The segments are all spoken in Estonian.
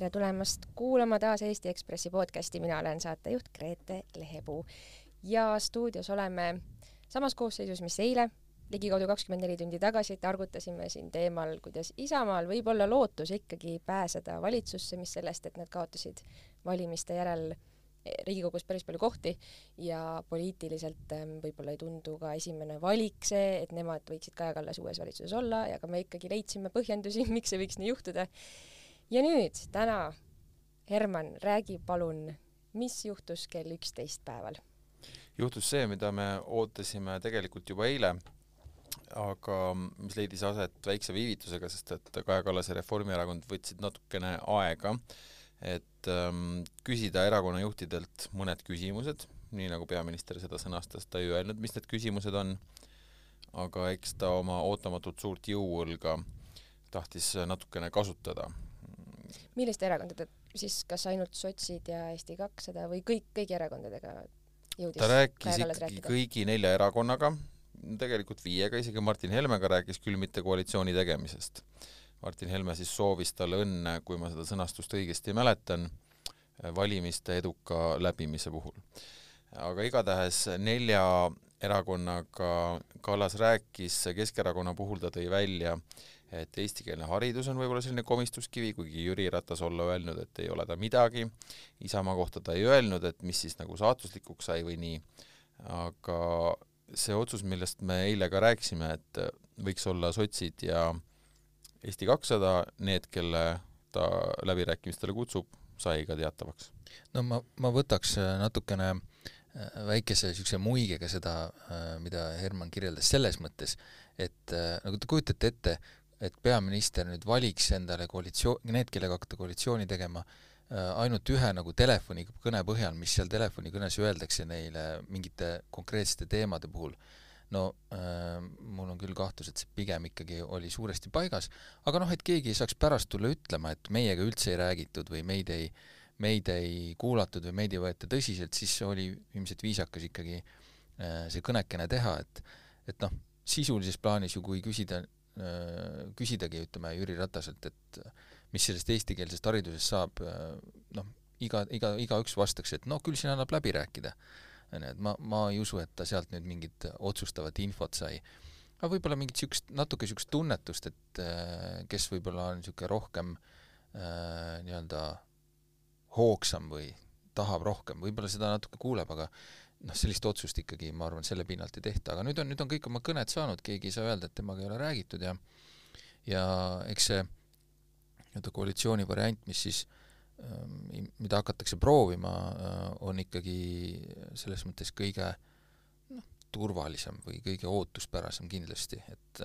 tere tulemast kuulama taas Eesti Ekspressi podcasti, mina olen saatejuht Grete Lehepuu. Ja stuudios oleme samas koosseisus, mis eile, ligikaudu kakskümmend neli tundi tagasi, targutasime siin teemal, kuidas Isamaal võib olla lootus ikkagi pääseda valitsusse, mis sellest, et nad kaotasid valimiste järel Riigikogus päris palju kohti ja poliitiliselt ähm, võib-olla ei tundu ka esimene valik see, et nemad võiksid Kaja Kallas uues valitsuses olla ja ka me ikkagi leidsime põhjendusi, miks see võiks nii juhtuda ja nüüd täna, Herman, räägi palun, mis juhtus kell üksteist päeval? juhtus see, mida me ootasime tegelikult juba eile, aga mis leidis aset väikse viivitusega, sest et Kaja Kallas ja Reformierakond võtsid natukene aega, et ähm, küsida erakonna juhtidelt mõned küsimused, nii nagu peaminister seda sõnastas, ta ei öelnud, mis need küsimused on, aga eks ta oma ootamatult suurt jõuõlga tahtis natukene kasutada milliste erakondade, siis kas ainult sotsid ja Eesti kakssada või kõik, kõigi erakondadega jõudis ta rääkis ikkagi kõigi nelja erakonnaga, tegelikult viiega, isegi Martin Helmega rääkis küll mitte koalitsiooni tegemisest. Martin Helme siis soovis talle õnne, kui ma seda sõnastust õigesti mäletan, valimiste eduka läbimise puhul. aga igatahes nelja erakonnaga Kallas rääkis, Keskerakonna puhul ta tõi välja, et eestikeelne haridus on võib-olla selline komistuskivi, kuigi Jüri Ratas olla öelnud, et ei ole ta midagi, Isamaa kohta ta ei öelnud, et mis siis nagu saatuslikuks sai või nii, aga see otsus, millest me eile ka rääkisime, et võiks olla sotsid ja Eesti kakssada need, kelle ta läbirääkimistele kutsub, sai ka teatavaks. no ma, ma võtaks natukene äh, väikese niisuguse muigega seda, äh, mida Herman kirjeldas selles mõttes, et äh, nagu te kujutate ette, et peaminister nüüd valiks endale koalitsioon, need, kellega hakata koalitsiooni tegema, äh, ainult ühe nagu telefonikõne põhjal, mis seal telefonikõnes öeldakse neile mingite konkreetsete teemade puhul, no äh, mul on küll kahtlus, et see pigem ikkagi oli suuresti paigas, aga noh, et keegi ei saaks pärast tulla ütlema, et meiega üldse ei räägitud või meid ei, meid ei kuulatud või meid ei võeta tõsiselt, siis oli ilmselt viisakas ikkagi äh, see kõnekene teha, et et noh, sisulises plaanis ju kui küsida küsidagi, ütleme, Jüri Rataselt, et mis sellest eestikeelsest haridusest saab, äh, noh, iga, iga, igaüks vastaks, et noh, küll siin annab läbi rääkida. onju, et ma, ma ei usu, et ta sealt nüüd mingit otsustavat infot sai. aga võib-olla mingit niisugust, natuke niisugust tunnetust, et äh, kes võib-olla on niisugune rohkem äh, nii-öelda hoogsam või tahab rohkem, võib-olla seda natuke kuuleb, aga noh, sellist otsust ikkagi ma arvan, selle pinnalt ei tehta, aga nüüd on, nüüd on kõik oma kõned saanud, keegi ei saa öelda, et temaga ei ole räägitud ja ja eks see nii-öelda koalitsiooni variant, mis siis ähm, mida hakatakse proovima, äh, on ikkagi selles mõttes kõige noh, turvalisem või kõige ootuspärasem kindlasti, et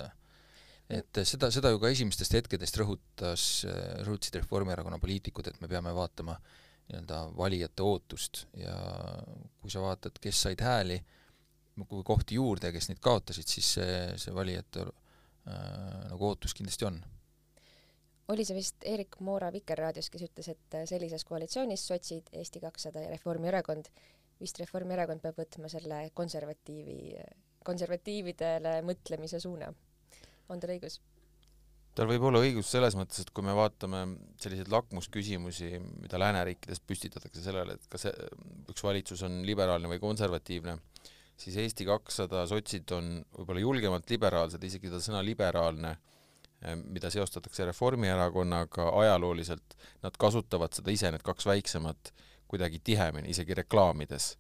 et seda, seda ju ka esimestest hetkedest rõhutas, rõhutasid Reformierakonna poliitikud, et me peame vaatama äh, nii-öelda valijate ootust ja kui sa vaatad, kes said hääli, kui kohti juurde kes neid kaotasid, siis see, see valijate äh, nagu ootus kindlasti on. oli see vist Erik Moora Vikerraadios, kes ütles, et sellises koalitsioonis sotsid, Eesti kakssada ja Reformierakond, vist Reformierakond peab võtma selle konservatiivi, konservatiividele mõtlemise suuna. on tal õigus? Tal võib olla õigus selles mõttes, et kui me vaatame selliseid lakmusküsimusi, mida lääneriikides püstitatakse sellele, et kas üks valitsus on liberaalne või konservatiivne, siis Eesti kakssada, sotsid on võib-olla julgemalt liberaalsed, isegi seda sõna liberaalne, eh, mida seostatakse Reformierakonnaga ajalooliselt, nad kasutavad seda ise, need kaks väiksemat, kuidagi tihemini, isegi reklaamides.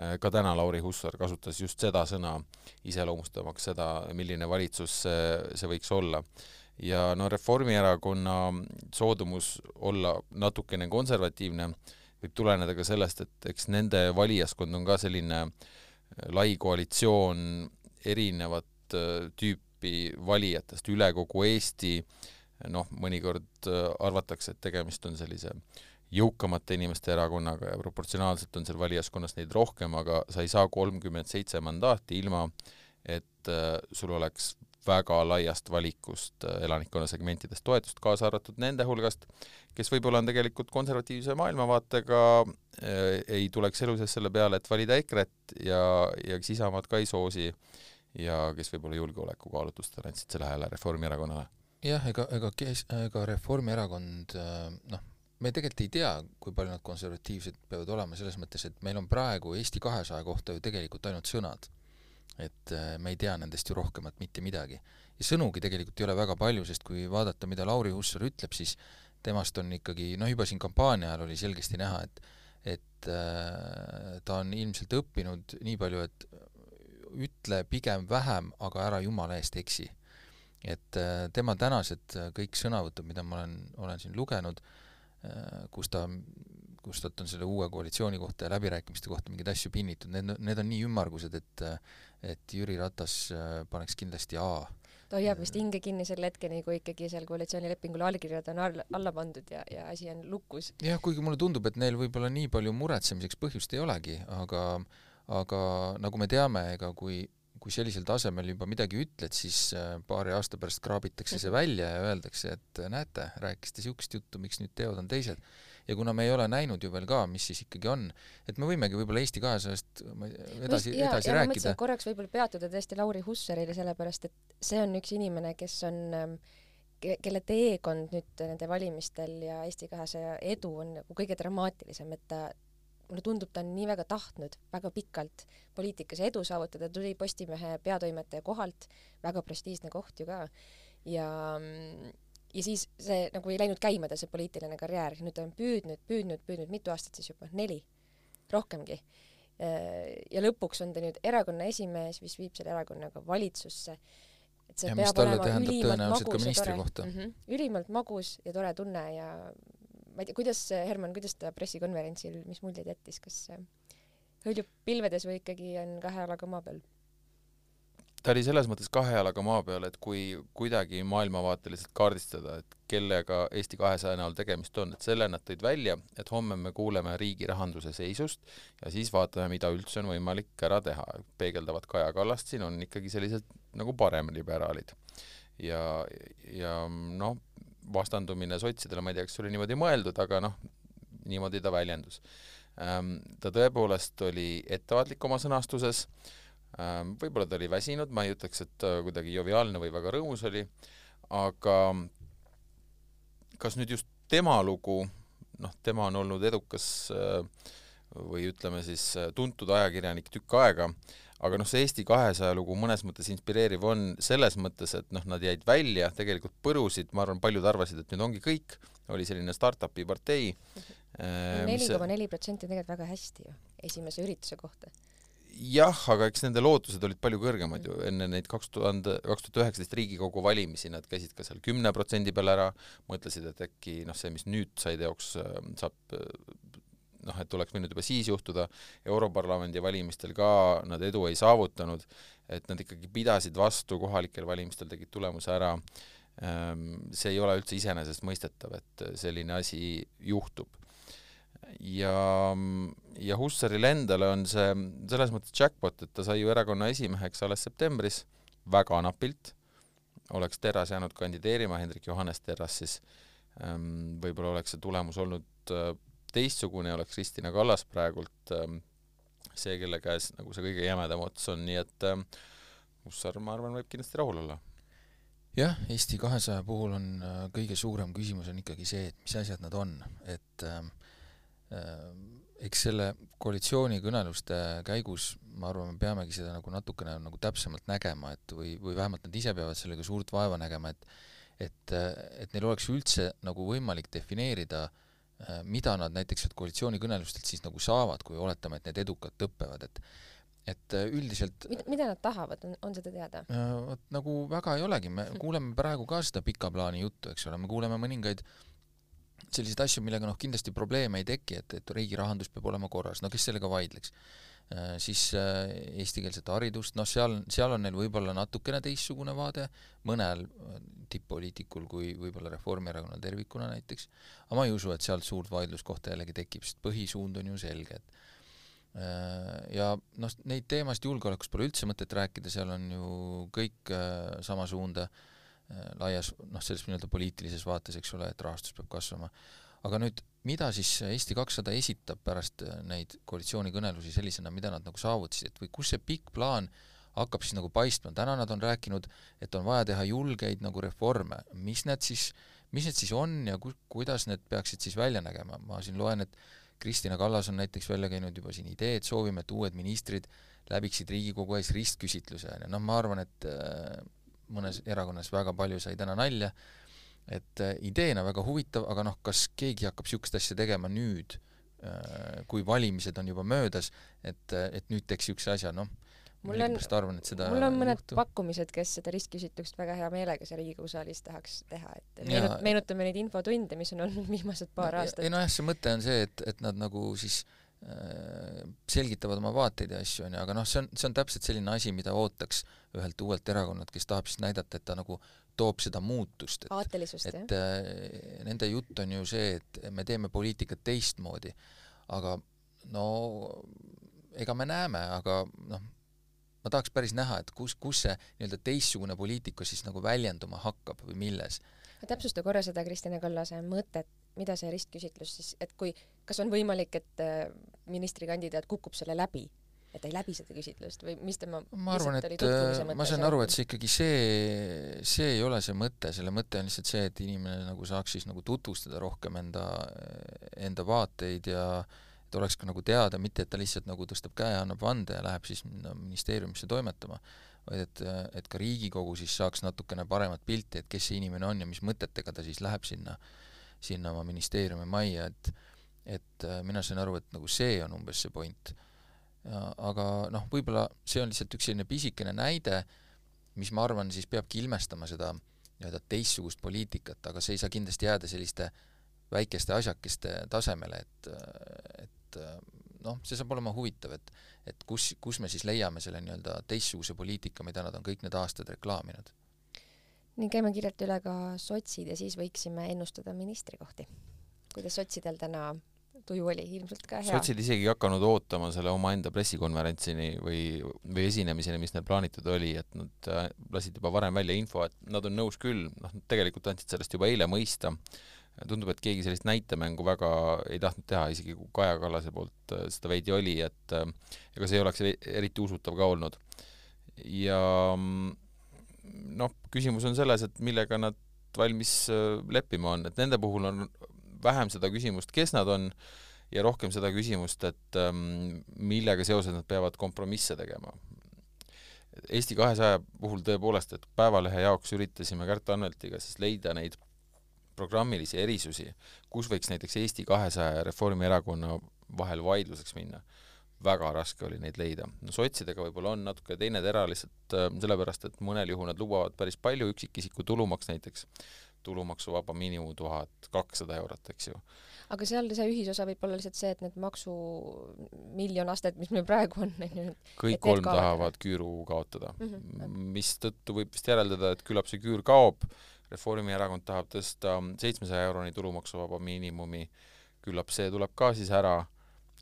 Eh, ka täna Lauri Hussar kasutas just seda sõna, iseloomustamaks seda, milline valitsus see, see võiks olla ja no Reformierakonna soodumus olla natukene konservatiivne võib tuleneda ka sellest, et eks nende valijaskond on ka selline äh, lai koalitsioon erinevat äh, tüüpi valijatest üle kogu Eesti, noh, mõnikord äh, arvatakse, et tegemist on sellise jõukamate inimeste erakonnaga ja proportsionaalselt on seal valijaskonnas neid rohkem, aga sa ei saa kolmkümmend seitse mandaati ilma, et sul oleks väga laiast valikust äh, elanikkonna segmentidest toetust, kaasa arvatud nende hulgast, kes võib-olla on tegelikult konservatiivse maailmavaatega, äh, ei tuleks elu sees selle peale, et valida EKRE-t ja, ja kes Isamaad ka ei soosi ja kes võib-olla julgeolekukaalutlustel andsid selle hääle Reformierakonnale. jah, ega, ega kes, ega Reformierakond äh, noh, me tegelikult ei tea, kui palju nad konservatiivsed peavad olema, selles mõttes, et meil on praegu Eesti kahesaja kohta ju tegelikult ainult sõnad. Et äh, me ei tea nendest ju rohkemat mitte midagi. ja sõnugi tegelikult ei ole väga palju, sest kui vaadata, mida Lauri Hussar ütleb, siis temast on ikkagi, noh juba siin kampaania ajal oli selgesti näha, et et äh, ta on ilmselt õppinud nii palju, et ütle pigem vähem, aga ära jumala eest eksi. et äh, tema tänased äh, kõik sõnavõtud, mida ma olen, olen siin lugenud, äh, kus ta, kus talt on selle uue koalitsiooni kohta ja läbirääkimiste kohta mingeid asju pinnitud, need, need on nii ümmargused, et et Jüri Ratas paneks kindlasti A ta hoiab vist hinge kinni selle hetkeni, kui ikkagi seal koalitsioonilepingule allkirjad on alla, alla pandud ja, ja asi on lukus. jah, kuigi mulle tundub, et neil võib-olla nii palju muretsemiseks põhjust ei olegi, aga aga nagu me teame, ega kui, kui sellisel tasemel juba midagi ütled, siis äh, paari aasta pärast kraabitakse see välja ja öeldakse, et äh, näete, rääkisite niisugust juttu, miks nüüd teod on teised. Ja kuna me ei ole näinud ju veel ka, mis siis ikkagi on, et me võimegi võib-olla Eesti kahesajast edasi, edasi ja, rääkida. korraks võib-olla peatuda tõesti Lauri Hussarile, sellepärast et see on üks inimene, kes on ähm, kelle teekond nüüd nende valimistel ja Eesti kahesaja edu on nagu kõige dramaatilisem, et ta mulle tundub, ta on nii väga tahtnud väga pikalt poliitikas edu saavutada, tuli Postimehe peatoimetaja kohalt, väga prestiižne koht ju ka, ja ja siis see nagu ei läinud käima, ta see poliitiline karjäär, nüüd ta on püüdnud, püüdnud, püüdnud mitu aastat siis juba, neli, rohkemgi. ja lõpuks on ta nüüd erakonna esimees, mis viib selle erakonna ka valitsusse et see ja peab olema ülimalt magus ja tore mm. -hmm. ülimalt magus ja tore tunne ja ma ei tea, kuidas, Herman, kuidas ta pressikonverentsil, mis muljeid jättis, kas hõljub pilvedes või ikkagi on kahe jalaga maa peal? Ta oli selles mõttes kahe jalaga maa peal, et kui kuidagi maailmavaateliselt kaardistada, et kellega Eesti kahesaja näol tegemist on, et selle nad tõid välja, et homme me kuuleme riigi rahanduse seisust ja siis vaatame, mida üldse on võimalik ära teha. peegeldavad Kaja Kallast siin on ikkagi sellised nagu paremliberaalid. ja, ja noh, vastandumine sotsidele, ma ei tea, kas see oli niimoodi mõeldud, aga noh, niimoodi ta väljendus. Ähm, ta tõepoolest oli ettevaatlik oma sõnastuses, võib-olla ta oli väsinud, ma ei ütleks, et ta kuidagi joviaalne või väga rõõmus oli, aga kas nüüd just tema lugu, noh, tema on olnud edukas äh, või ütleme siis äh, tuntud ajakirjanik tükk aega, aga noh, see Eesti kahesaja lugu mõnes mõttes inspireeriv on selles mõttes, et noh, nad jäid välja, tegelikult põrusid, ma arvan, paljud arvasid, et nüüd ongi kõik, oli selline startup'i partei. Äh, neli koma neli protsenti on tegelikult väga hästi ju, esimese ürituse kohta. Jah, aga eks nende lootused olid palju kõrgemad ju, enne neid kaks tuhande, kaks tuhat üheksateist Riigikogu valimisi nad käisid ka seal kümne protsendi peal ära, mõtlesid, et äkki noh, see, mis nüüd sai teoks, äh, saab noh, et oleks võinud juba siis juhtuda, Europarlamendi valimistel ka nad edu ei saavutanud, et nad ikkagi pidasid vastu, kohalikel valimistel tegid tulemuse ära, ehm, see ei ole üldse iseenesestmõistetav, et selline asi juhtub. Ja, ja Hussarile endale on see selles mõttes jackpot, et ta sai ju erakonna esimeheks alles septembris, väga napilt, oleks Terras jäänud kandideerima, Hendrik Johannes Terras siis, ehm, võib-olla oleks see tulemus olnud teistsugune oleks Kristina Kallas praegult ähm, see, kelle käes nagu see kõige jämedam ots on, nii et ähm, Hussar, ma arvan, võib kindlasti rahul olla. jah, Eesti kahesaja puhul on äh, kõige suurem küsimus on ikkagi see, et mis asjad nad on, et äh, äh, eks selle koalitsioonikõneluste käigus ma arvan, me peamegi seda nagu natukene nagu täpsemalt nägema, et või, või vähemalt nad ise peavad sellega suurt vaeva nägema, et et, et neil oleks üldse nagu võimalik defineerida äh, Äh, mida nad näiteks sealt koalitsioonikõnelustelt siis nagu saavad, kui oletame, et need edukalt lõpevad, et et äh, üldiselt mida, mida nad tahavad, on, on seda teada? Äh, vot nagu väga ei olegi, me kuuleme praegu ka seda pika plaani juttu, eks ole, me kuuleme mõningaid selliseid asju, millega noh, kindlasti probleeme ei teki, et, et riigi rahandus peab olema korras, no kes sellega vaidleks? Äh, siis äh, eestikeelset haridust, noh, seal, seal on neil võib-olla natukene teistsugune vaade, mõnel äh, tipp-poliitikul kui võib-olla Reformierakonnal tervikuna näiteks, aga ma ei usu, et sealt suurt vaidluskohta jällegi tekib, sest põhisuund on ju selge, et ja noh, neid teemasid julgeolekust pole üldse mõtet rääkida, seal on ju kõik sama suunda laias noh, selles nii-öelda poliitilises vaates, eks ole, et rahastus peab kasvama. aga nüüd mida siis Eesti kakssada esitab pärast äh, neid koalitsioonikõnelusi sellisena, mida nad nagu saavutasid? Või kus see pikk plaan hakkab siis nagu paistma, täna nad on rääkinud, et on vaja teha julgeid nagu reforme, mis need siis, mis need siis on ja ku-, kuidas need peaksid siis välja nägema, ma siin loen, et Kristina Kallas on näiteks välja käinud juba siin idee, et soovime, et uued ministrid läbiksid Riigikogu ees ristküsitluse, on ju, noh ma arvan, et äh, mõnes erakonnas väga palju sai täna nalja, et äh, ideena väga huvitav, aga noh, kas keegi hakkab niisugust asja tegema nüüd, äh, kui valimised on juba möödas, et, et nüüd teeks niisuguse asja, noh, mul on, arvan, et seda mul on mõned juhtu. pakkumised, kes seda ristküsitlust väga hea meelega seal Riigikogu saalis tahaks teha, et meenut, meenutame neid infotunde, mis on olnud viimased paar no, aastat. ei nojah, see mõte on see, et, et nad nagu siis äh, selgitavad oma vaateid ja asju, on ju, aga noh, see on, see on täpselt selline asi, mida ootaks ühelt uuelt erakonnalt, kes tahab siis näidata, et ta nagu toob seda muutust, et aatelisust, jah? et äh, nende jutt on ju see, et me teeme poliitikat teistmoodi, aga no ega me näeme, aga noh, ma tahaks päris näha, et kus, kus see nii-öelda teistsugune poliitika siis nagu väljenduma hakkab või milles. täpsusta korra seda Kristjan Kallase mõtet, mida see ristküsitlus siis, et kui, kas on võimalik, et äh, ministrikandidaat kukub selle läbi, et ta ei läbi seda küsitlust või mis tema ma arvan, et äh, ma saan aru, et see ikkagi see, see ei ole see mõte, selle mõte on lihtsalt see, et inimene nagu saaks siis nagu tutvustada rohkem enda, enda vaateid ja äh, et oleks ka nagu teada, mitte et ta lihtsalt nagu tõstab käe, annab vande ja läheb siis no, ministeeriumisse toimetama, vaid et, et ka Riigikogu siis saaks natukene paremat pilti, et kes see inimene on ja mis mõtetega ta siis läheb sinna, sinna oma ministeeriumi majja, et et äh, mina sain aru, et nagu see on umbes see point. aga noh, võib-olla see on lihtsalt üks selline pisikene näide, mis ma arvan, siis peabki ilmestama seda nii-öelda teistsugust poliitikat, aga see ei saa kindlasti jääda selliste väikeste asjakeste tasemele, et, et äh, noh, see saab olema huvitav, et et kus, kus me siis leiame selle nii-öelda teistsuguse poliitika, mida nad on kõik need aastad reklaaminud. Nii, käime kiirelt üle ka sotsid ja siis võiksime ennustada ministrikohti. kuidas sotsidel täna tuju oli, ilmselt ka hea? sotsid isegi ei hakanud ootama selle omaenda pressikonverentsini või, või esinemiseni, mis neil plaanitud oli, et nad äh, lasid juba varem välja info, et nad on nõus küll, noh, tegelikult andsid sellest juba eile mõista, tundub, et keegi sellist näitemängu väga ei tahtnud teha, isegi kui Kaja Kallase poolt äh, seda veidi oli, et äh, ega see ei oleks eriti usutav ka olnud. ja mm, noh, küsimus on selles, et millega nad valmis äh, leppima on, et nende puhul on vähem seda küsimust, kes nad on, ja rohkem seda küsimust, et ähm, millega seoses nad peavad kompromisse tegema. Eesti kahesaja puhul tõepoolest, et Päevalehe jaoks üritasime Kärt Anveltiga siis leida neid programmilisi erisusi, kus võiks näiteks Eesti kahesaja ja Reformierakonna vahel vaidluseks minna, väga raske oli neid leida. no sotsidega võib-olla on natuke teine tera lihtsalt äh, sellepärast, et mõnel juhul nad lubavad päris palju, üksikisiku tulumaks näiteks, tulumaksuvaba miinimum tuhat kakssada eurot, eks ju. aga seal see ühisosa võib olla lihtsalt see, et need maksu miljon astet, mis meil praegu on, on ju. kõik kolm tahavad küüru kaotada mm -hmm., mistõttu võib vist järeldada, et küllap see küür kaob Reformierakond tahab tõsta seitsmesaja euroni tulumaksuvaba miinimumi, küllap see tuleb ka siis ära,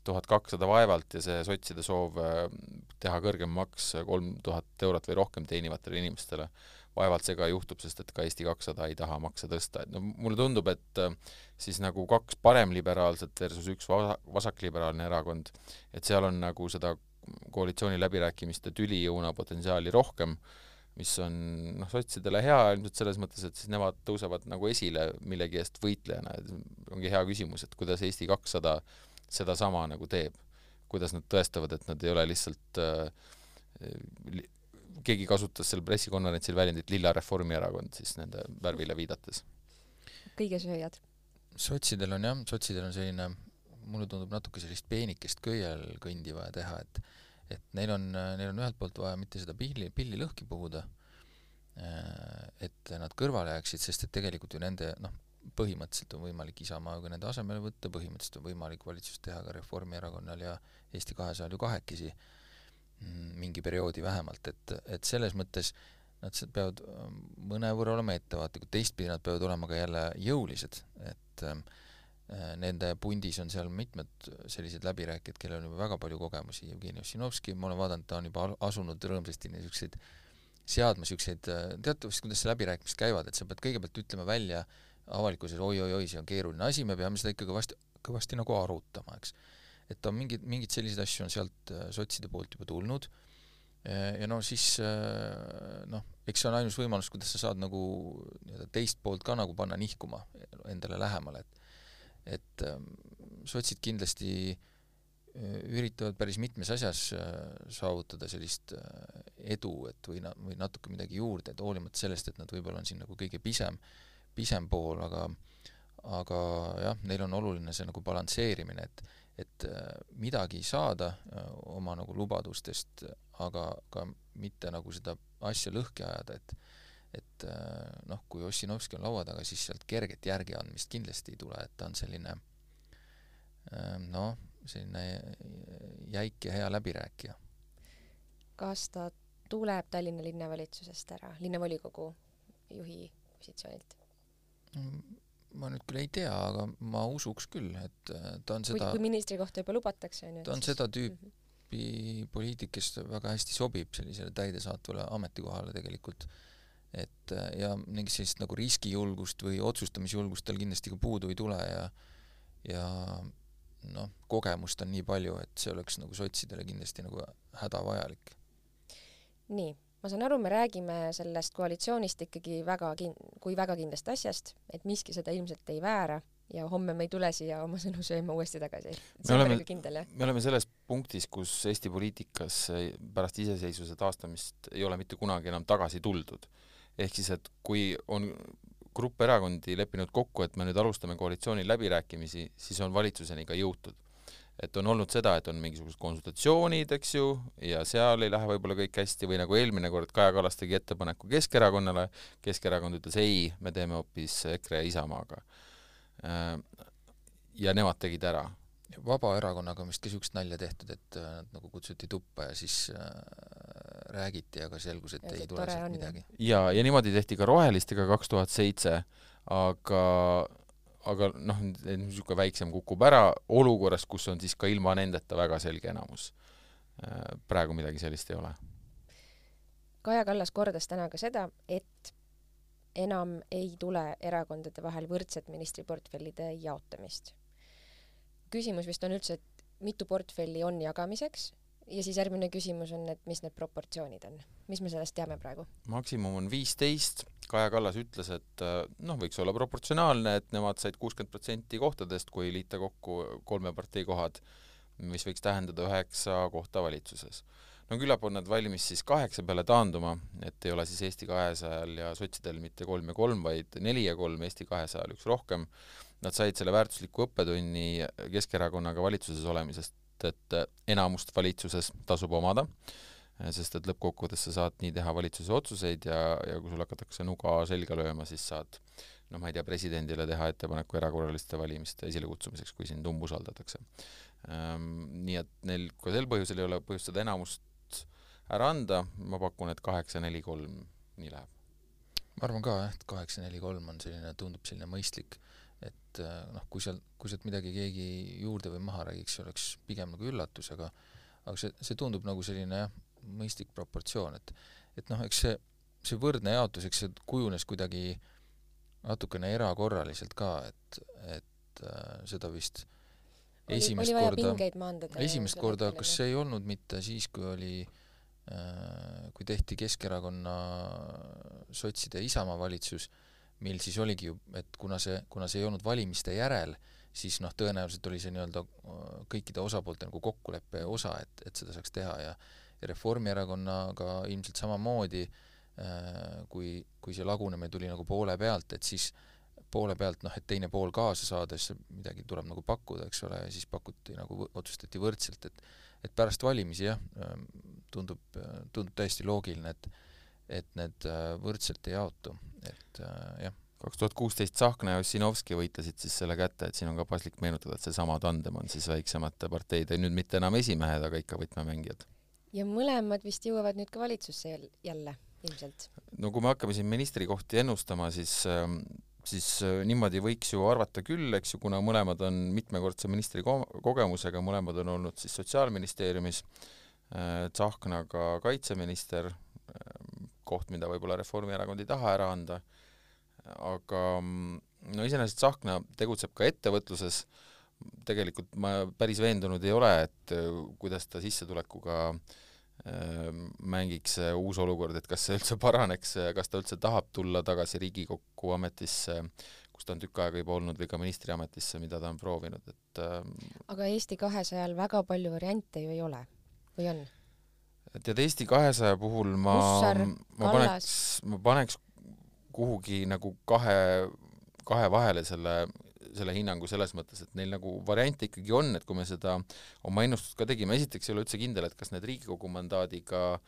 tuhat kakssada vaevalt ja see sotside soov äh, teha kõrgem maks kolm tuhat eurot või rohkem teenivatele inimestele, vaevalt see ka juhtub, sest et ka Eesti kakssada ei taha makse tõsta, et no mulle tundub, et äh, siis nagu kaks paremliberaalset versus üks vasakliberaalne erakond, et seal on nagu seda koalitsiooniläbirääkimiste tüliõuna potentsiaali rohkem mis on noh, sotsidele hea ilmselt selles mõttes, et siis nemad tõusevad nagu esile millegi eest võitlejana, et ongi hea küsimus, et kuidas Eesti kakssada sedasama nagu teeb. kuidas nad tõestavad, et nad ei ole lihtsalt äh, keegi kasutas seal pressikonverentsil väljendit lilla Reformierakond siis nende värvile viidates. kõigesööjad. sotsidel on jah, sotsidel on selline, mulle tundub natuke sellist peenikest köiel kõndi vaja teha, et et neil on, neil on ühelt poolt vaja mitte seda pilli, pilli lõhki puhuda, äh, et nad kõrvale jääksid, sest et tegelikult ju nende noh, põhimõtteliselt on võimalik Isamaaga nende asemele võtta, põhimõtteliselt on võimalik valitsust teha ka Reformierakonnal ja Eesti kahesajal ju kahekesi, mm, mingi perioodi vähemalt, et, et selles mõttes nad peavad mõnevõrra olema ettevaatlikud, teistpidi nad peavad olema ka jälle jõulised, et äh, Äh, nende pundis on seal mitmed sellised läbirääkijad, kellel on juba väga palju kogemusi, Jevgeni Ossinovski, ma olen vaadanud, ta on juba asunud rõõmsasti niisuguseid seadma niisuguseid, äh, teate vist, kuidas see läbirääkimised käivad, et sa pead kõigepealt ütlema välja avalikkuses oi-oi-oi, see on keeruline asi, me peame seda ikka kõvasti, kõvasti nagu arutama, eks. et on mingid, mingeid selliseid asju on sealt äh, sotside poolt juba tulnud ja no siis noh, eks see on ainus võimalus, kuidas sa saad nagu nii-öelda teist poolt ka nagu panna nihkuma endale lähemale, et et ähm, sotsid kindlasti üritavad päris mitmes asjas saavutada sellist edu, et või na-, või natuke midagi juurde, et hoolimata sellest, et nad võib-olla on siin nagu kõige pisem, pisem pool, aga aga jah, neil on oluline see nagu balansseerimine, et et midagi saada oma nagu lubadustest, aga ka mitte nagu seda asja lõhki ajada, et et noh, kui Ossinovski on laua taga, siis sealt kerget järgiandmist kindlasti ei tule, et ta on selline noh, selline jäik ja hea läbirääkija. kas ta tuleb Tallinna linnavalitsusest ära, linnavolikogu juhi positsioonilt? Ma nüüd küll ei tea, aga ma usuks küll, et ta on seda kui, kui ministri kohta juba lubatakse, on ju. ta on seda tüüpi -hmm tüüpi poliitik, kes väga hästi sobib sellisele täidesaatvale ametikohale tegelikult. et ja mingit sellist nagu riskijulgust või otsustamisjulgust tal kindlasti ka puudu ei tule ja ja noh, kogemust on nii palju, et see oleks nagu sotsidele kindlasti nagu hädavajalik. nii, ma saan aru, me räägime sellest koalitsioonist ikkagi väga kin-, kui väga kindlast asjast, et miski seda ilmselt ei väära ja homme me ei tule siia oma sõnu sööma uuesti tagasi. me oleme, me oleme selles punktis, kus Eesti poliitikas pärast iseseisvuse taastamist ei ole mitte kunagi enam tagasi tuldud. ehk siis, et kui on grupp erakondi leppinud kokku, et me nüüd alustame koalitsiooni läbirääkimisi, siis on valitsuseni ka jõutud. Et on olnud seda, et on mingisugused konsultatsioonid, eks ju, ja seal ei lähe võib-olla kõik hästi või nagu eelmine kord Kaja Kallas tegi ettepaneku Keskerakonnale, Keskerakond ütles ei, me teeme hoopis EKRE ja Isamaaga Äh, ja nemad tegid ära. Vabaerakonnaga on vist ka niisugust nalja tehtud, et äh, nad nagu kutsuti tuppa ja siis äh, räägiti, aga selgus, et ja ei tule sealt midagi. ja, ja niimoodi tehti ka Rohelistega kaks tuhat seitse, aga aga noh, niisugune väiksem kukub ära olukorras, kus on siis ka ilma nendeta väga selge enamus. Äh, praegu midagi sellist ei ole. Kaja Kallas kordas täna ka seda, et enam ei tule erakondade vahel võrdset ministriportfellide jaotamist. küsimus vist on üldse, et mitu portfelli on jagamiseks ja siis järgmine küsimus on, et mis need proportsioonid on, mis me sellest teame praegu? maksimum on viisteist, Kaja Kallas ütles, et äh, noh, võiks olla proportsionaalne, et nemad said kuuskümmend protsenti kohtadest, kui liita kokku kolme partei kohad, mis võiks tähendada üheksa kohta valitsuses no küllap on nad valmis siis kaheksa peale taanduma, et ei ole siis Eesti kahesajal ja sotsidel mitte kolm ja kolm, vaid neli ja kolm, Eesti kahesajal üks rohkem. Nad said selle väärtusliku õppetunni Keskerakonnaga valitsuses olemisest, et enamust valitsuses tasub omada, sest et lõppkokkuvõttes sa saad nii teha valitsuse otsuseid ja, ja kui sul hakatakse nuga selga lööma, siis saad noh, ma ei tea, presidendile teha ettepaneku erakorraliste valimiste esilekutsumiseks, kui sind umbusaldatakse. Ehm, nii et neil ka sel põhjusel ei ole põhjust seda enamust ära anda, ma pakun, et kaheksa, neli, kolm, nii läheb. ma arvan ka jah, et kaheksa, neli, kolm on selline, tundub selline mõistlik, et äh, noh, kui seal, kui sealt midagi keegi juurde või maha räägiks, see oleks pigem nagu üllatus, aga aga see, see tundub nagu selline jah, mõistlik proportsioon, et et noh, eks see, see võrdne jaotus, eks see kujunes kuidagi natukene erakorraliselt ka, et, et äh, seda vist esimest oli korda, esimest korda, kas see ei olnud mitte siis, kui oli äh, Äh, kui tehti Keskerakonna, sotside ja Isamaa valitsus, mil siis oligi ju, et kuna see, kuna see ei olnud valimiste järel, siis noh, tõenäoliselt oli see nii-öelda äh, kõikide osapoolte nagu kokkuleppe osa, et, et seda saaks teha ja ja Reformierakonnaga ilmselt samamoodi, äh, kui, kui see lagunemine tuli nagu poole pealt, et siis poole pealt noh, et teine pool kaasa saades midagi tuleb nagu pakkuda, eks ole, ja siis pakuti nagu, otsustati võrdselt, et et pärast valimisi jah, ähm, tundub, tundub täiesti loogiline, et et need äh, võrdselt ei jaotu, et äh, jah. kaks tuhat kuusteist Tsahkna ja Ossinovski võitlesid siis selle kätte, et siin on ka paslik meenutada, et seesama tandem on siis väiksemate parteide, nüüd mitte enam esimehed, aga ikka võtmemängijad. Ja mõlemad vist jõuavad nüüd ka valitsusse jälle ilmselt? no kui me hakkame siin ministrikohti ennustama, siis ähm, siis äh, niimoodi võiks ju arvata küll, eks ju, kuna mõlemad on mitmekordse ministri ko kogemusega, mõlemad on olnud siis Sotsiaalministeeriumis, äh, Tsahknaga kaitseminister, äh, koht, mida võib-olla Reformierakond ei taha ära anda, aga mm, no iseenesest Tsahkna tegutseb ka ettevõtluses, tegelikult ma päris veendunud ei ole, et kuidas ta sissetulekuga mängiks see uus olukord, et kas see üldse paraneks, kas ta üldse tahab tulla tagasi Riigikokku ametisse, kus ta on tükk aega juba olnud, või ka ministriametisse, mida ta on proovinud, et aga Eesti kahesajal väga palju variante ju ei ole, või on? tead, Eesti kahesaja puhul ma, ma paneks, ma paneks kuhugi nagu kahe, kahe vahele selle, selle hinnangu selles mõttes, et neil nagu variante ikkagi on, et kui me seda oma ennustust ka tegime, esiteks ei ole üldse kindel, et kas need Riigikogu mandaadiga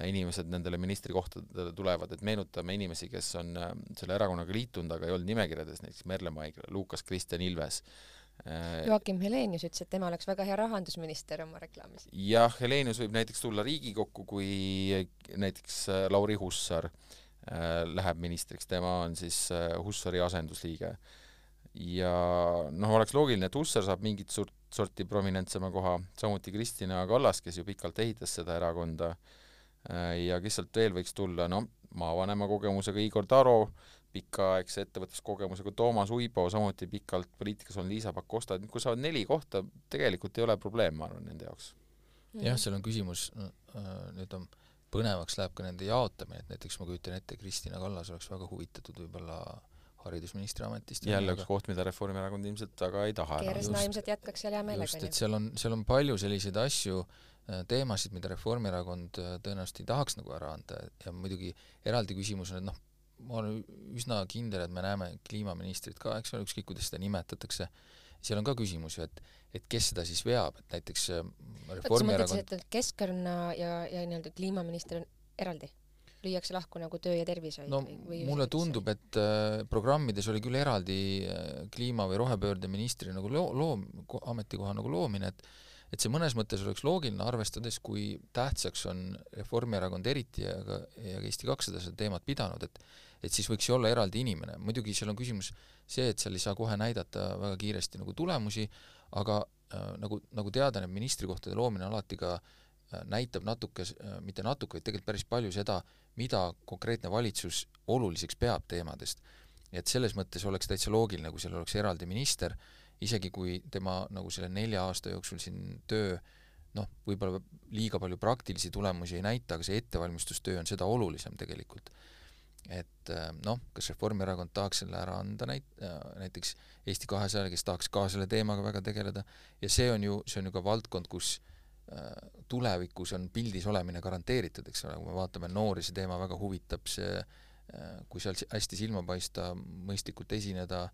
inimesed nendele ministrikohtadele tulevad, et meenutame inimesi, kes on äh, selle erakonnaga liitunud, aga ei olnud nimekirjades, näiteks Merle Maigla, Lukas Kristjan Ilves äh, Joakim Helenius ütles, et tema oleks väga hea rahandusminister oma reklaamis. jah, Helenius võib näiteks tulla Riigikokku, kui näiteks äh, Lauri Hussar läheb ministriks, tema on siis Hussari asendusliige ja noh, oleks loogiline, et Hussar saab mingit suurt sorti prominentsema koha, samuti Kristina Kallas, kes ju pikalt ehitas seda erakonda, äh, ja kes sealt veel võiks tulla, no maavanema kogemusega Igor Taro, pikaaegse ettevõtluskogemusega Toomas Uibo, samuti pikalt poliitikas on Liisa Pakosta, et kui saavad neli kohta, tegelikult ei ole probleem, ma arvan, nende jaoks. jah, seal on küsimus, äh, nüüd on põnevaks läheb ka nende jaotamine, et näiteks ma kujutan ette, Kristina Kallas oleks väga huvitatud võib-olla haridusministri ametist. jälle üks koht, mida Reformierakond ilmselt väga ei taha. Kersna ilmselt jätkaks seal hea meelega. just, et seal on, seal on palju selliseid asju, äh, teemasid, mida Reformierakond äh, tõenäoliselt ei tahaks nagu ära anda ja muidugi eraldi küsimus on, et noh, ma olen üsna kindel, et me näeme kliimaministrit ka, eks ole, ükskõik kuidas seda nimetatakse, seal on ka küsimus ju, et et kes seda siis veab, et näiteks äh, Reformierakond keskkonna ja, ja nii-öelda kliimaminister on eraldi? Lüüakse lahku nagu töö ja tervishoid no või, või mulle tundub, et äh, programmides oli küll eraldi äh, kliima- või rohepöörde ministri nagu loo-, loom-, ametikoha nagu loomine, et et see mõnes mõttes oleks loogiline, arvestades, kui tähtsaks on Reformierakond eriti ja ka, ja ka Eesti kakssada seda teemat pidanud, et et siis võiks ju olla eraldi inimene, muidugi seal on küsimus see, et seal ei saa kohe näidata väga kiiresti nagu tulemusi, aga äh, nagu, nagu teada, need ministrikohtade loomine alati ka äh, näitab natuke äh,, mitte natuke, vaid tegelikult päris palju seda, mida konkreetne valitsus oluliseks peab teemadest. et selles mõttes oleks täitsa loogiline, kui seal oleks eraldi minister, isegi kui tema nagu selle nelja aasta jooksul siin töö noh, võib-olla liiga palju praktilisi tulemusi ei näita, aga see ettevalmistustöö on seda olulisem tegelikult. et äh, noh, kas Reformierakond tahaks selle ära anda näit-, äh, näiteks Eesti kahesajale, kes tahaks ka selle teemaga väga tegeleda, ja see on ju, see on ju ka valdkond, kus Äh, tulevikus on pildis olemine garanteeritud, eks ole, kui me vaatame noori, see teema väga huvitab, see äh, kui seal hästi silma paista, mõistlikult esineda,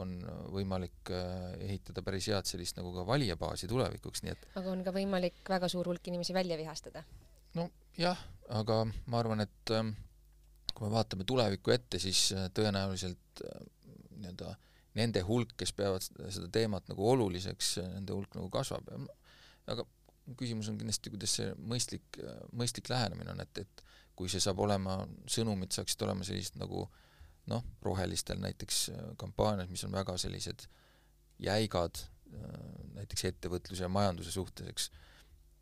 on võimalik äh, ehitada päris head sellist nagu ka valijabaasi tulevikuks, nii et aga on ka võimalik väga suur hulk inimesi välja vihastada? nojah, aga ma arvan, et ähm, kui me vaatame tulevikku ette, siis tõenäoliselt nii-öelda nende hulk, kes peavad seda teemat nagu oluliseks, nende hulk nagu kasvab, aga küsimus on kindlasti, kuidas see mõistlik, mõistlik lähenemine on, et, et kui see saab olema, sõnumid saaksid olema sellised nagu noh, rohelistel näiteks äh, kampaaniad, mis on väga sellised jäigad äh, näiteks ettevõtluse ja majanduse suhtes, eks,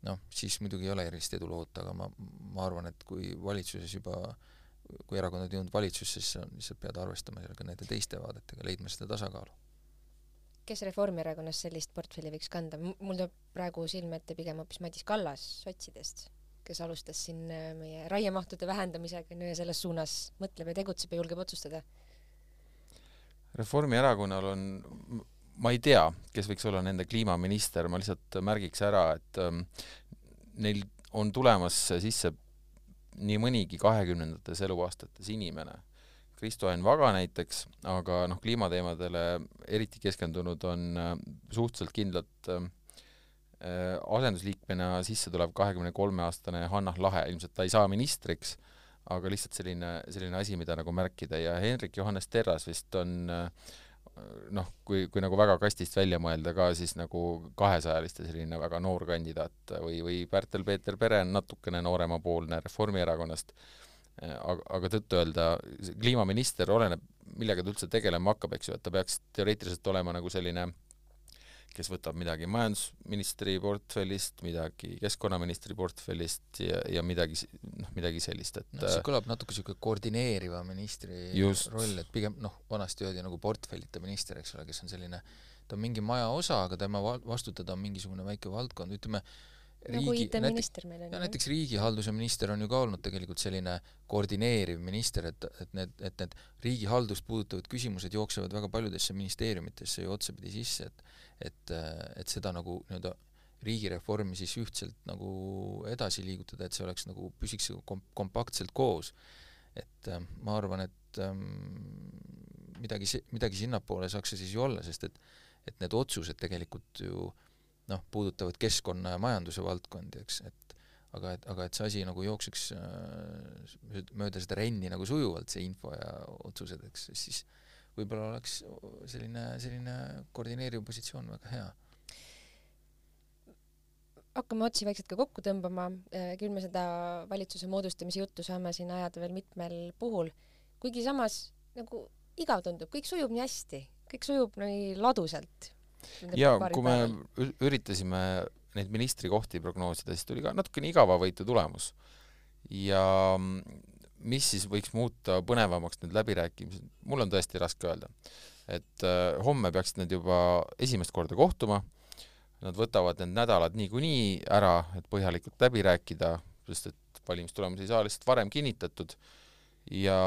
noh, siis muidugi ei ole erilist edu loota, aga ma, ma arvan, et kui valitsuses juba, kui erakonnad jõudnud valitsusse, siis lihtsalt pead arvestama sellega nende teiste vaadetega, leidma seda tasakaalu kes Reformierakonnas sellist portfelli võiks kanda, mul tuleb praegu silme ette pigem hoopis Madis Kallas sotsidest, kes alustas siin äh, meie raiemahtude vähendamisega ja selles suunas mõtleb ja tegutseb ja julgeb otsustada. Reformierakonnal on, ma ei tea, kes võiks olla nende kliimaminister, ma lihtsalt märgiks ära, et ähm, neil on tulemas sisse nii mõnigi kahekümnendates eluaastates inimene Kristo Enn Vaga näiteks, aga noh, kliimateemadele eriti keskendunud on äh, suhteliselt kindlalt äh, asendusliikmena sisse tulev kahekümne kolme aastane Hannah Lahe, ilmselt ta ei saa ministriks, aga lihtsalt selline, selline asi, mida nagu märkida. Ja Hendrik Johannes Terras vist on äh, noh, kui, kui nagu väga kastist välja mõelda ka, siis nagu kahesajaliste selline väga noor kandidaat või, või Pärtel-Peeter Pere on natukene nooremapoolne Reformierakonnast aga, aga tõtt-öelda kliimaminister oleneb, millega ta üldse tegelema hakkab, eks ju, et ta peaks teoreetiliselt olema nagu selline kes võtab midagi majandusministri portfellist, midagi keskkonnaministri portfellist ja, ja midagi, noh, midagi sellist, et no see kõlab natuke niisugune koordineeriva ministri just. roll, et pigem noh, vanasti öeldi nagu portfellita minister, eks ole, kes on selline, ta on mingi maja osa, aga tema vastutada on mingisugune väike valdkond, ütleme, nagu meil on ja näiteks riigihalduse minister on ju ka olnud tegelikult selline koordineeriv minister, et, et need, et need riigihaldust puudutavad küsimused jooksevad väga paljudesse ministeeriumitesse ju otsapidi sisse, et et, et seda nagu nii-öelda riigireformi siis ühtselt nagu edasi liigutada, et see oleks nagu, püsiks kom-, kompaktselt koos. et äh, ma arvan, et ähm, midagi, midagi sinnapoole saaks see siis ju olla, sest et et need otsused tegelikult ju noh, puudutavad keskkonna ja majanduse valdkondi, eks, et aga et, aga et see asi nagu jookseks äh, mööda seda renni nagu sujuvalt, see info ja otsused, eks, siis võib-olla oleks selline, selline koordineeriv positsioon väga hea. Hakkame otsi vaikselt ka kokku tõmbama, äh, küll me seda valitsuse moodustamise juttu saame siin ajada veel mitmel puhul, kuigi samas nagu igav tundub, kõik sujub nii hästi, kõik sujub nii ladusalt. Ja kui me päeval. üritasime neid ministrikohti prognoosida, siis tuli ka natukene igavavõitu tulemus. ja mis siis võiks muuta põnevamaks need läbirääkimised, mul on tõesti raske öelda. et äh, homme peaksid nad juba esimest korda kohtuma, nad võtavad need nädalad niikuinii ära, et põhjalikult läbi rääkida, sest et valimistulemusi ei saa lihtsalt varem kinnitatud ja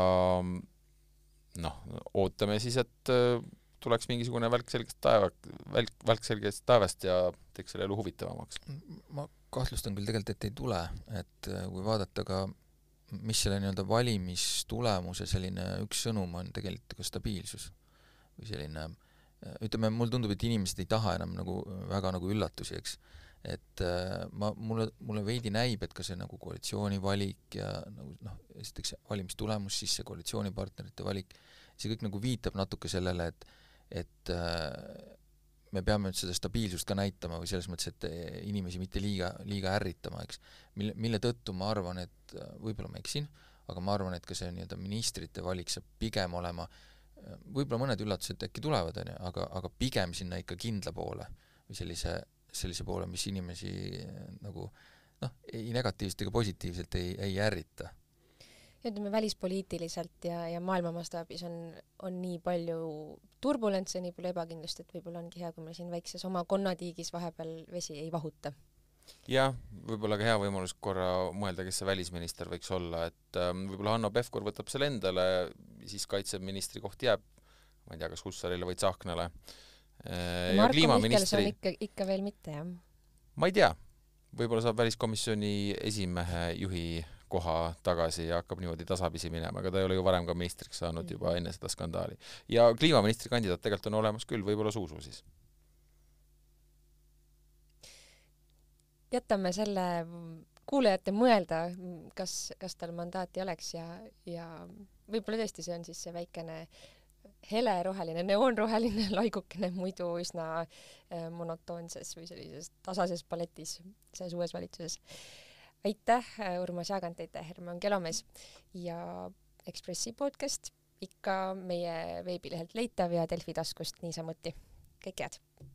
noh, ootame siis, et äh, tuleks mingisugune välk selgest taeva, välk, välk selgest taevast ja teeks selle elu huvitavamaks. ma kahtlustan küll tegelikult, et ei tule, et äh, kui vaadata ka mis selle nii-öelda valimistulemuse selline üks sõnum on tegelikult ka stabiilsus või selline äh, ütleme, mulle tundub, et inimesed ei taha enam nagu väga nagu üllatusi, eks. et ma, mulle, mulle veidi näib, et ka see nagu koalitsiooni valik ja nagu noh, esiteks valimistulemus, siis see koalitsioonipartnerite valik, see kõik nagu viitab natuke sellele, et et äh, me peame nüüd seda stabiilsust ka näitama või selles mõttes, et inimesi mitte liiga, liiga ärritama, eks. mille, mille tõttu ma arvan, et äh, võib-olla ma eksin, aga ma arvan, et ka see nii-öelda ministrite valik saab pigem olema, äh, võib-olla mõned üllatused äkki tulevad, on ju, aga, aga pigem sinna ikka kindla poole või sellise, sellise poole, mis inimesi nagu noh, ei negatiivselt ega positiivselt ei, ei ärrita ütleme välispoliitiliselt ja, ja maailma mastaabis on, on nii palju turbulentse, nii palju ebakindlust, et võib-olla ongi hea, kui me siin väikses oma konnatiigis vahepeal vesi ei vahuta. jah, võib-olla ka hea võimalus korra mõelda, kes see välisminister võiks olla, et ähm, võib-olla Hanno Pevkur võtab selle endale, siis kaitseministri koht jääb, ma ei tea, kas Hussarile või Tsahknale äh,. Marko Mihkelson ikka, ikka veel mitte, jah? ma ei tea, võib-olla saab väliskomisjoni esimehe juhi koha tagasi ja hakkab niimoodi tasapisi minema, aga ta ei ole ju varem ka ministriks saanud juba enne seda skandaali. ja kliimaministri kandidaat tegelikult on olemas küll, võib-olla Zuzu siis. jätame selle kuulajate mõelda, kas, kas tal mandaati oleks ja, ja võib-olla tõesti see on siis see väikene heleroheline, neoonroheline laigukene muidu üsna äh, monotoonses või sellises tasases paletis selles uues valitsuses aitäh, Urmas Jaagant, aitäh, Herman Kelomees ja Ekspressi podcast ikka meie veebilehelt leitav ja Delfi taskust niisamuti. kõike head!